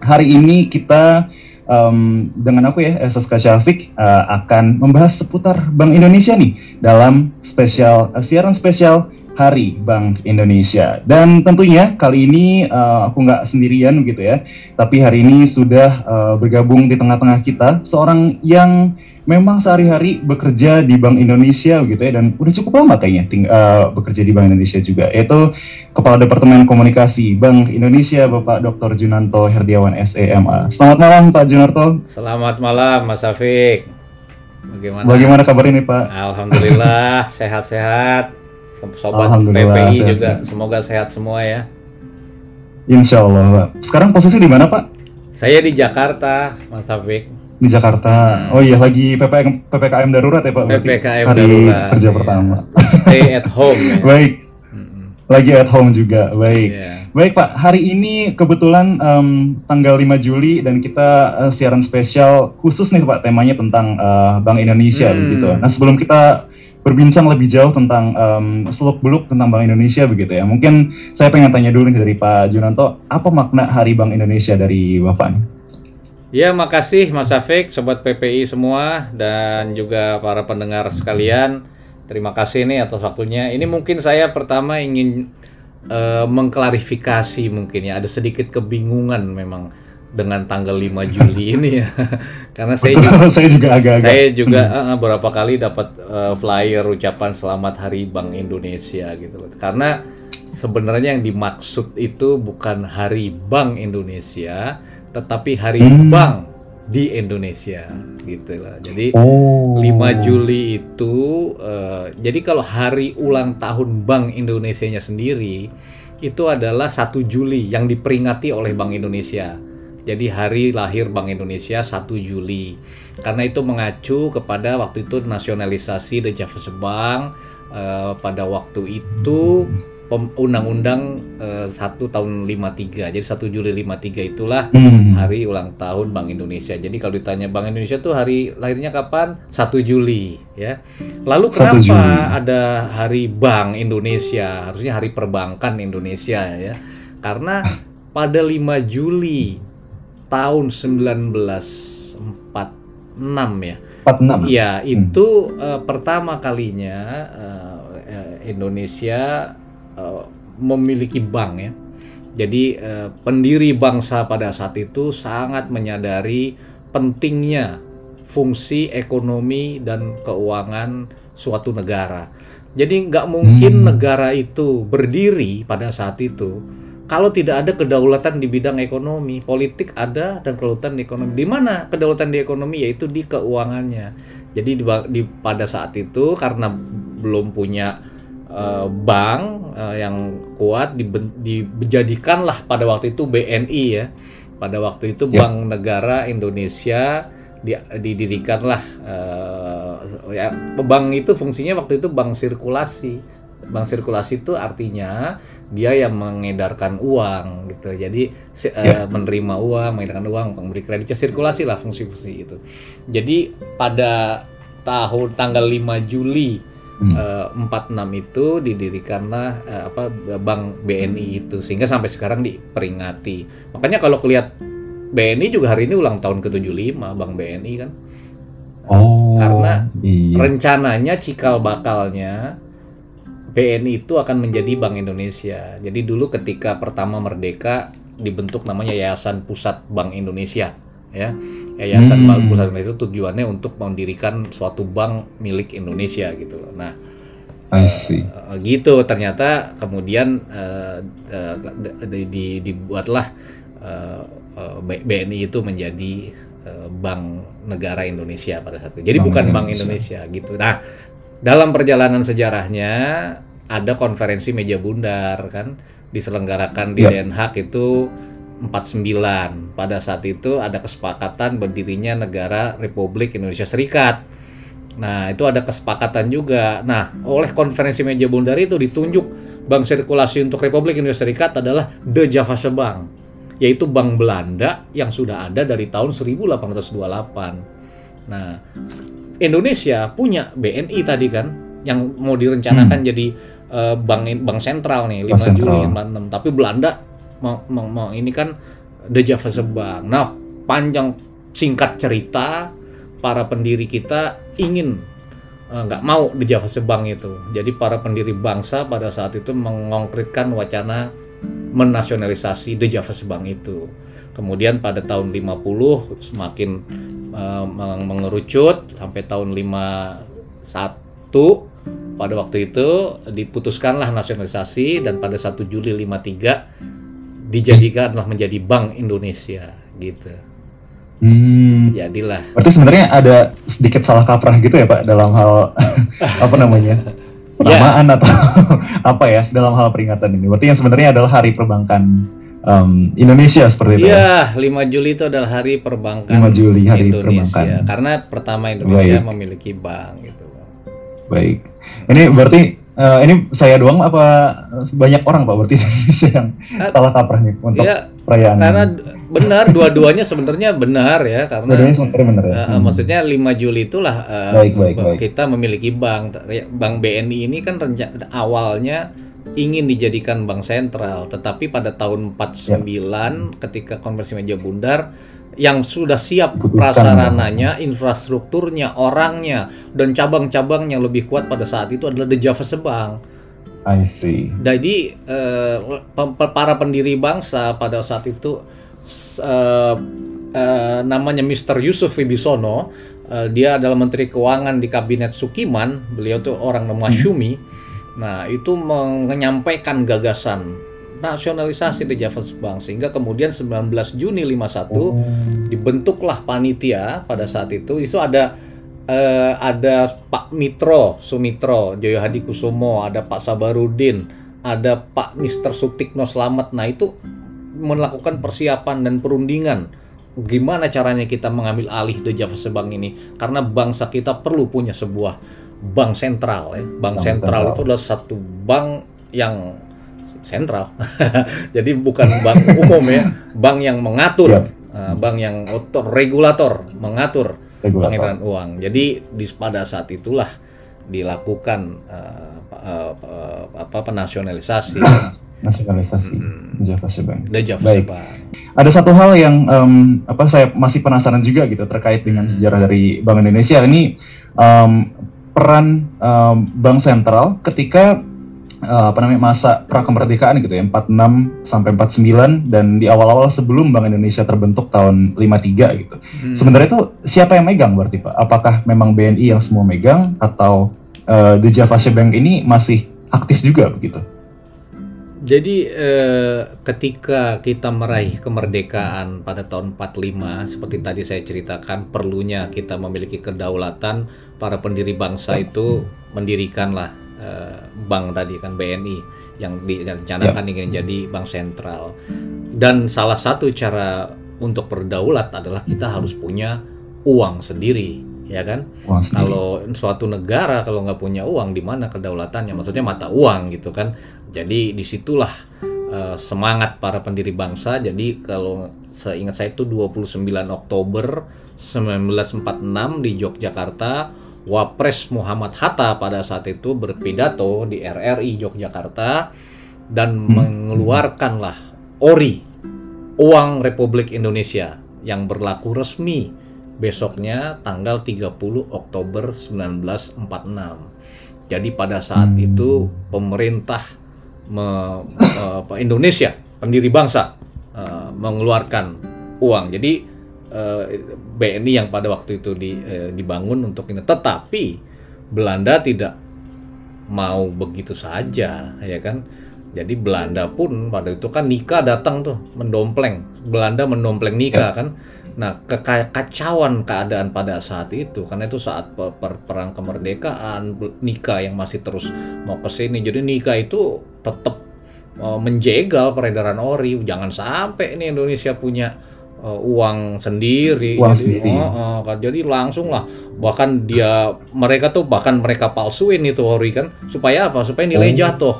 hari ini kita um, dengan aku ya SSK Syafiq uh, akan membahas seputar Bank Indonesia nih dalam spesial uh, siaran spesial Hari Bank Indonesia. Dan tentunya kali ini uh, aku nggak sendirian gitu ya, tapi hari ini sudah uh, bergabung di tengah-tengah kita seorang yang memang sehari-hari bekerja di Bank Indonesia gitu ya dan udah cukup lama kayaknya ting uh, bekerja di Bank Indonesia juga yaitu Kepala Departemen Komunikasi Bank Indonesia Bapak Dr. Junanto Herdiawan SEMA. Selamat malam Pak Junarto. Selamat malam Mas Afik. Bagaimana? Bagaimana kabar ini Pak? Alhamdulillah sehat-sehat. Sobat PPI sehat, juga sehat. semoga sehat semua ya. Insya Allah Pak. Sekarang posisi di mana Pak? Saya di Jakarta Mas Afik di Jakarta. Hmm. Oh iya, lagi PPKM, PPKM darurat ya Pak? PPKM hari darurat. kerja iya. pertama. Stay at home. Ya. Baik. Lagi at home juga. Baik. Yeah. Baik Pak, hari ini kebetulan um, tanggal 5 Juli dan kita uh, siaran spesial khusus nih Pak temanya tentang uh, Bank Indonesia hmm. begitu. Nah, sebelum kita berbincang lebih jauh tentang um, seluk beluk tentang Bank Indonesia begitu ya. Mungkin saya pengen tanya dulu nih dari Pak Junanto, apa makna Hari Bank Indonesia dari Bapak Ya, makasih Mas Afik, Sobat PPI semua, dan juga para pendengar sekalian. Terima kasih nih atas waktunya. Ini mungkin saya pertama ingin uh, mengklarifikasi mungkin ya, ada sedikit kebingungan memang dengan tanggal 5 Juli ini ya. Karena saya juga, saya juga agak-agak. Saya juga hmm. uh, beberapa kali dapat uh, flyer ucapan selamat Hari Bank Indonesia gitu loh. Karena sebenarnya yang dimaksud itu bukan Hari Bank Indonesia, tetapi hari hmm. bank di Indonesia gitu lah. Jadi oh. 5 Juli itu uh, jadi kalau hari ulang tahun Bank Indonesia-nya sendiri itu adalah 1 Juli yang diperingati oleh Bank Indonesia. Jadi hari lahir Bank Indonesia 1 Juli. Karena itu mengacu kepada waktu itu nasionalisasi The Java Bank uh, pada waktu itu Undang-Undang uh, 1 tahun 53. Jadi 1 Juli 53 itulah hmm. hari ulang tahun Bank Indonesia. Jadi kalau ditanya Bank Indonesia tuh hari lahirnya kapan? 1 Juli ya. Lalu kenapa Juli. ada hari Bank Indonesia? Harusnya hari perbankan Indonesia ya. Karena pada 5 Juli tahun 1946 ya. 46. Ya, itu hmm. uh, pertama kalinya uh, Indonesia uh, memiliki bank ya. Jadi uh, pendiri bangsa pada saat itu sangat menyadari pentingnya fungsi ekonomi dan keuangan suatu negara. Jadi nggak mungkin hmm. negara itu berdiri pada saat itu kalau tidak ada kedaulatan di bidang ekonomi, politik ada dan kedaulatan di ekonomi. Di mana kedaulatan di ekonomi yaitu di keuangannya. Jadi di, di pada saat itu karena belum punya uh, bank uh, yang kuat dijadikanlah pada waktu itu BNI ya. Pada waktu itu yeah. Bank Negara Indonesia di, didirikanlah uh, ya bank itu fungsinya waktu itu bank sirkulasi. Bank sirkulasi itu artinya dia yang mengedarkan uang gitu. Jadi yeah. uh, menerima uang, mengedarkan uang, memberi kreditnya sirkulasi lah fungsi-fungsi itu. Jadi pada tahun tanggal 5 Juli hmm. uh, 46 itu didirikanlah uh, apa Bank BNI itu sehingga sampai sekarang diperingati. Makanya kalau kelihat BNI juga hari ini ulang tahun ke-75 Bank BNI kan. Oh. Karena iya. rencananya cikal bakalnya BNI itu akan menjadi Bank Indonesia. Jadi dulu ketika pertama merdeka dibentuk namanya Yayasan Pusat Bank Indonesia ya yayasan hmm. pusat Indonesia itu tujuannya untuk mendirikan suatu bank milik Indonesia gitu loh. Nah, I see. Uh, gitu ternyata kemudian uh, uh, di, di, dibuatlah uh, uh, BNI itu menjadi uh, Bank Negara Indonesia pada saat itu. Jadi bank bukan Indonesia. Bank Indonesia gitu. Nah, dalam perjalanan sejarahnya ada konferensi meja bundar kan diselenggarakan di yeah. Den Haag itu 49. Pada saat itu ada kesepakatan berdirinya negara Republik Indonesia Serikat. Nah, itu ada kesepakatan juga. Nah, oleh konferensi meja bundar itu ditunjuk bank sirkulasi untuk Republik Indonesia Serikat adalah The Java Bank, yaitu bank Belanda yang sudah ada dari tahun 1828. Nah, Indonesia punya BNI tadi kan yang mau direncanakan hmm. jadi uh, bank bank sentral nih 5 Juli 46. Tapi Belanda mau, mau, ini kan The Java Bank. Nah, panjang singkat cerita, para pendiri kita ingin eh, nggak uh, mau The Java Bank itu. Jadi para pendiri bangsa pada saat itu mengongkritkan wacana menasionalisasi The Java Bank itu. Kemudian pada tahun 50 semakin uh, mengerucut sampai tahun 51 pada waktu itu diputuskanlah nasionalisasi dan pada 1 Juli 53 dijadikanlah menjadi Bank Indonesia gitu. Hmm. Jadilah. Berarti sebenarnya ada sedikit salah kaprah gitu ya Pak dalam hal apa namanya? penamaan ya. atau apa ya dalam hal peringatan ini. Berarti yang sebenarnya adalah hari perbankan um, Indonesia seperti itu. Iya, 5 Juli itu adalah hari perbankan 5 Juli hari Indonesia. perbankan. Karena pertama Indonesia Baik. memiliki bank gitu. Baik. Ini berarti uh, ini saya doang apa banyak orang Pak berarti yang uh, salah kaprah nih untuk ya, perayaan. Karena benar dua-duanya sebenarnya benar ya karena benar ya. Uh, hmm. maksudnya 5 Juli itulah uh, baik, baik, baik. kita memiliki bank. Bank BNI ini kan awalnya ingin dijadikan bank sentral, tetapi pada tahun 49 ya. ketika konversi meja bundar yang sudah siap prasarananya, ya. infrastrukturnya, orangnya, dan cabang-cabangnya lebih kuat pada saat itu adalah The Java Sebang. I see. Jadi uh, para pendiri bangsa pada saat itu uh, uh, namanya Mr. Yusuf Wibisono, uh, dia adalah Menteri Keuangan di Kabinet Sukiman, beliau tuh orang nama Hmm. Nah, itu menyampaikan gagasan nasionalisasi di Java Bank sehingga kemudian 19 Juni 51 oh. dibentuklah panitia pada saat itu. Itu ada eh, ada Pak Mitro Sumitro Joyo Hadi Kusumo ada Pak Sabarudin ada Pak Mister Sutikno Slamet. Nah itu melakukan persiapan dan perundingan. Gimana caranya kita mengambil alih The Java Bank ini? Karena bangsa kita perlu punya sebuah bank sentral ya. Bank, bank sentral, sentral. itu adalah satu bank yang sentral. Jadi bukan bank umum ya, bank yang mengatur, uh, bank yang otor regulator mengatur pengedaran uang. Jadi di pada saat itulah dilakukan uh, uh, uh, apa penasionalisasi. Nasionalisasi hmm. Java Bank. Java Baik. Bank. Ada satu hal yang um, apa saya masih penasaran juga gitu terkait dengan hmm. sejarah dari Bank Indonesia ini um, peran um, bank sentral ketika uh, apa namanya masa pra kemerdekaan gitu ya 46 sampai 49 dan di awal-awal sebelum Bank Indonesia terbentuk tahun 53 gitu. Hmm. Sebenarnya itu siapa yang megang berarti Pak? Apakah memang BNI yang semua megang atau uh, The Java Bank ini masih aktif juga begitu? Jadi eh, ketika kita meraih kemerdekaan pada tahun 45 seperti tadi saya ceritakan perlunya kita memiliki kedaulatan para pendiri bangsa itu mendirikanlah Eh, bank tadi kan BNI yang direncanakan yeah. ingin jadi bank sentral. Dan salah satu cara untuk berdaulat adalah kita harus punya uang sendiri, ya kan? Uang Kalau suatu negara kalau nggak punya uang, di mana kedaulatannya? Maksudnya mata uang gitu kan? Jadi di situlah uh, semangat para pendiri bangsa. Jadi kalau seingat saya itu 29 Oktober 1946 di Yogyakarta Wapres Muhammad Hatta pada saat itu berpidato di RRI Yogyakarta dan hmm. mengeluarkanlah ORI, uang Republik Indonesia yang berlaku resmi besoknya tanggal 30 Oktober 1946. Jadi pada saat hmm. itu pemerintah me, uh, Indonesia, pendiri bangsa uh, mengeluarkan uang. Jadi uh, eh, BNI yang pada waktu itu di, uh, dibangun untuk ini. Tetapi Belanda tidak mau begitu saja, ya kan? Jadi Belanda pun pada itu kan Nika datang tuh mendompleng. Belanda mendompleng Nika ya. kan. Nah, kekacauan keadaan pada saat itu karena itu saat per per perang kemerdekaan Nika yang masih terus mau ke sini. Jadi Nika itu tetap uh, menjegal peredaran ori. Jangan sampai ini Indonesia punya uh, uang sendiri uang jadi, sendiri. Oh, kan. Jadi langsung lah. Bahkan dia mereka tuh bahkan mereka palsuin itu ori kan. Supaya apa? Supaya nilai oh. jatuh.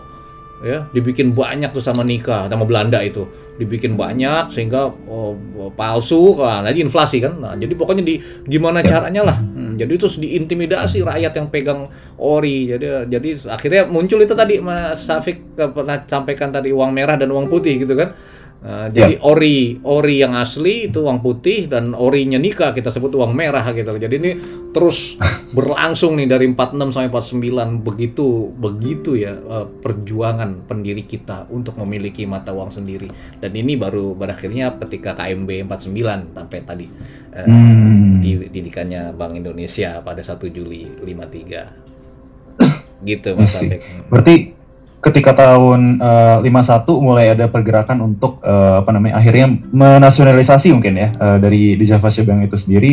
Ya dibikin banyak tuh sama nikah sama Belanda itu. Dibikin banyak sehingga oh, palsu kan. Jadi inflasi kan. Nah jadi pokoknya di gimana ya. caranya lah. Hmm, jadi terus diintimidasi rakyat yang pegang ori jadi jadi akhirnya muncul itu tadi Mas Safik pernah sampaikan tadi uang merah dan uang putih gitu kan Uh, jadi yeah. ori ori yang asli itu uang putih dan orinya nikah kita sebut uang merah gitu. Jadi ini terus berlangsung nih dari 46 sampai 49 begitu begitu ya uh, perjuangan pendiri kita untuk memiliki mata uang sendiri. Dan ini baru berakhirnya ketika KMB 49 sampai tadi uh, hmm. di didikannya Bank Indonesia pada 1 Juli 53. gitu Mas Berarti ketika tahun uh, eh, 51 mulai ada pergerakan untuk uh, apa namanya akhirnya menasionalisasi mungkin ya uh, dari di Java Bank itu sendiri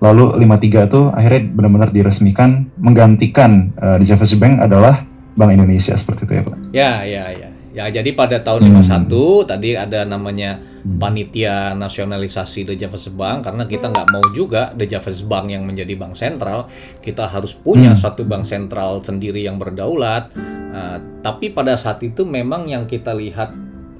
lalu 53 itu akhirnya benar-benar diresmikan menggantikan uh, di Java Bank adalah Bank Indonesia seperti itu ya Pak. Ya ya ya. Ya, jadi pada tahun hmm. 51 tadi ada namanya hmm. panitia nasionalisasi The Java Bank karena kita nggak mau juga The Java Bank yang menjadi bank sentral, kita harus punya hmm. suatu bank sentral sendiri yang berdaulat. Uh, tapi pada saat itu memang yang kita lihat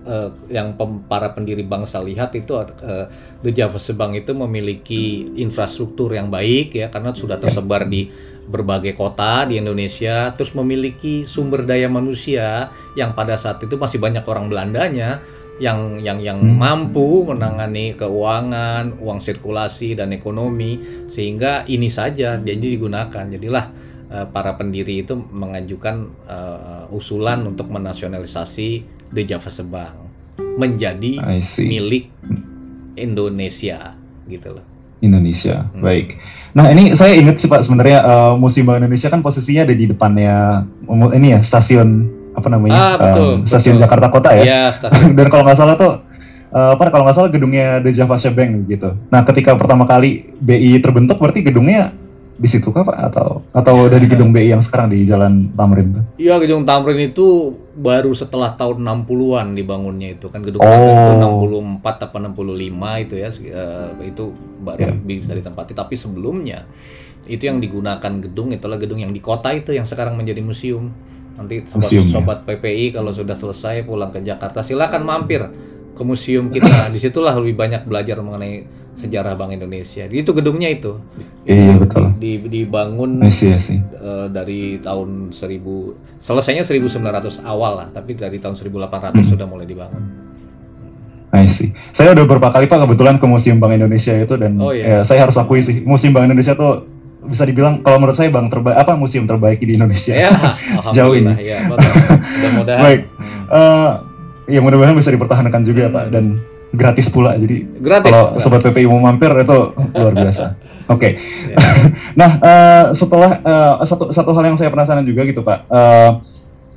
uh, yang pem, para pendiri bangsa lihat itu uh, The Java Bank itu memiliki infrastruktur yang baik ya karena sudah tersebar di berbagai kota di Indonesia, terus memiliki sumber daya manusia yang pada saat itu masih banyak orang Belandanya yang yang yang hmm. mampu menangani keuangan, uang sirkulasi dan ekonomi sehingga ini saja jadi digunakan. Jadilah uh, para pendiri itu mengajukan uh, usulan untuk menasionalisasi The Java Sebang menjadi milik Indonesia gitu loh. Indonesia. Hmm. Baik. Nah ini saya ingat sih Pak sebenarnya uh, Museum Bank Indonesia kan posisinya ada di depannya ini ya stasiun apa namanya ah, betul, um, stasiun betul. Jakarta Kota ya. Iya stasiun. Dan kalau nggak salah tuh uh, apa kalau nggak salah gedungnya The Java Bank gitu. Nah ketika pertama kali BI terbentuk berarti gedungnya di situ kah Pak atau atau dari gedung BI yang sekarang di Jalan Tamrin tuh? Iya, gedung Tamrin itu baru setelah tahun 60-an dibangunnya itu kan gedung oh. Tamrin itu 64 apa 65 itu ya uh, itu baru yeah. bisa ditempati tapi sebelumnya itu yang digunakan gedung itulah gedung yang di kota itu yang sekarang menjadi museum. Nanti sobat, museum, sobat ya? PPI kalau sudah selesai pulang ke Jakarta silakan mampir ke museum kita. Di situlah lebih banyak belajar mengenai sejarah Bank Indonesia. Itu gedungnya itu. Iya, itu betul. Di, dibangun I see, I see. Uh, dari tahun 1000 selesainya 1900 awal lah, tapi dari tahun 1800 hmm. sudah mulai dibangun. I see. Saya udah beberapa kali Pak kebetulan ke Museum Bank Indonesia itu dan oh, iya. ya, saya harus akui sih Museum Bank Indonesia tuh bisa dibilang kalau menurut saya bank terbaik apa museum terbaik di Indonesia ya, sejauh ini. Ya, Mudah-mudahan. Baik. Uh, ya mudah-mudahan bisa dipertahankan juga hmm. Pak dan gratis pula jadi gratis, kalau gratis. sobat PPI mau mampir itu luar biasa oke okay. Ya. nah uh, setelah uh, satu satu hal yang saya penasaran juga gitu pak uh,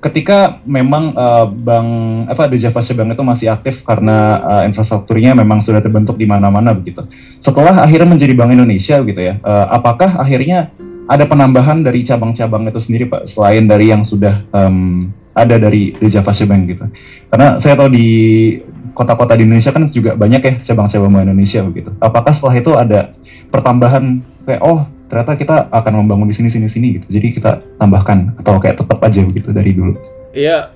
ketika memang uh, bank apa The Java Bank itu masih aktif karena uh, infrastrukturnya memang sudah terbentuk di mana-mana begitu setelah akhirnya menjadi Bank Indonesia gitu ya uh, apakah akhirnya ada penambahan dari cabang-cabang itu sendiri pak selain dari yang sudah um, ada dari Java Bank gitu karena saya tahu di kota-kota di Indonesia kan juga banyak ya cabang-cabang bank Indonesia begitu. Apakah setelah itu ada pertambahan kayak oh ternyata kita akan membangun di sini sini sini gitu. Jadi kita tambahkan atau kayak tetap aja begitu dari dulu. Iya.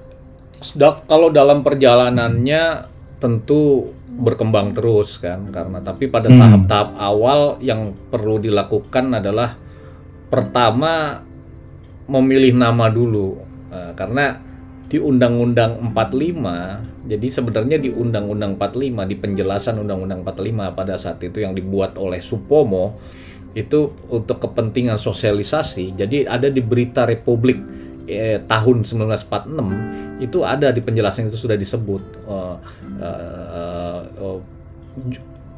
Kalau dalam perjalanannya tentu berkembang terus kan karena tapi pada hmm. tahap-tahap hmm. awal yang perlu dilakukan adalah pertama memilih nama dulu uh, karena di Undang-Undang 45, jadi sebenarnya di Undang-Undang 45, di penjelasan Undang-Undang 45 pada saat itu yang dibuat oleh Supomo, itu untuk kepentingan sosialisasi, jadi ada di Berita Republik eh, tahun 1946, itu ada di penjelasan itu sudah disebut. Uh, uh, uh,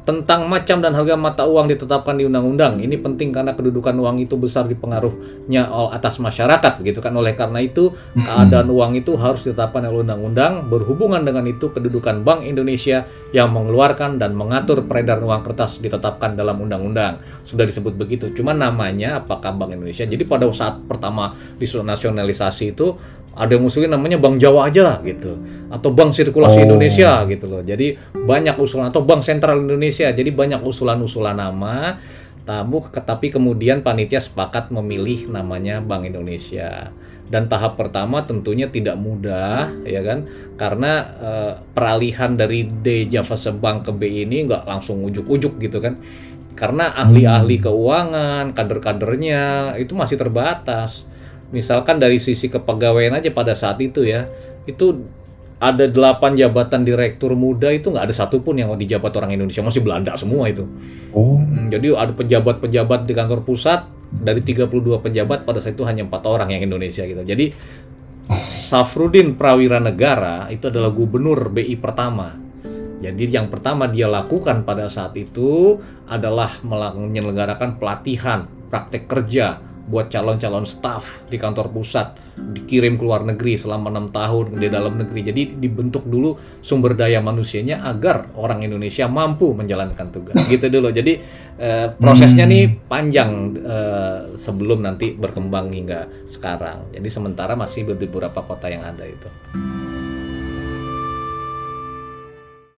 tentang macam dan harga mata uang ditetapkan di undang-undang. Ini penting karena kedudukan uang itu besar dipengaruhnya atas masyarakat gitu kan. Oleh karena itu keadaan uang itu harus ditetapkan oleh undang-undang. Berhubungan dengan itu kedudukan Bank Indonesia yang mengeluarkan dan mengatur peredaran uang kertas ditetapkan dalam undang-undang. Sudah disebut begitu. Cuma namanya apakah Bank Indonesia. Jadi pada saat pertama nasionalisasi itu ada yang usulin namanya Bank Jawa aja gitu atau Bank Sirkulasi oh. Indonesia gitu loh. Jadi banyak usulan atau Bank Sentral Indonesia. Jadi banyak usulan-usulan nama. Tamu tapi kemudian panitia sepakat memilih namanya Bank Indonesia. Dan tahap pertama tentunya tidak mudah ya kan karena uh, peralihan dari D Java Bank ke B ini nggak langsung ujuk-ujuk gitu kan. Karena ahli-ahli hmm. keuangan, kader-kadernya itu masih terbatas misalkan dari sisi kepegawaian aja pada saat itu ya itu ada delapan jabatan direktur muda itu nggak ada satupun yang dijabat orang Indonesia, masih Belanda semua itu. Oh. Hmm, Jadi ada pejabat-pejabat di kantor pusat dari 32 pejabat pada saat itu hanya empat orang yang Indonesia gitu. Jadi Safrudin Prawira Negara itu adalah gubernur BI pertama. Jadi yang pertama dia lakukan pada saat itu adalah menyelenggarakan pelatihan praktek kerja buat calon-calon staf di kantor pusat dikirim ke luar negeri selama enam tahun di dalam negeri. Jadi dibentuk dulu sumber daya manusianya agar orang Indonesia mampu menjalankan tugas. Gitu dulu. Jadi eh, prosesnya Hmm. nih panjang eh, sebelum nanti berkembang hingga sekarang. Jadi sementara masih beberapa kota yang ada itu.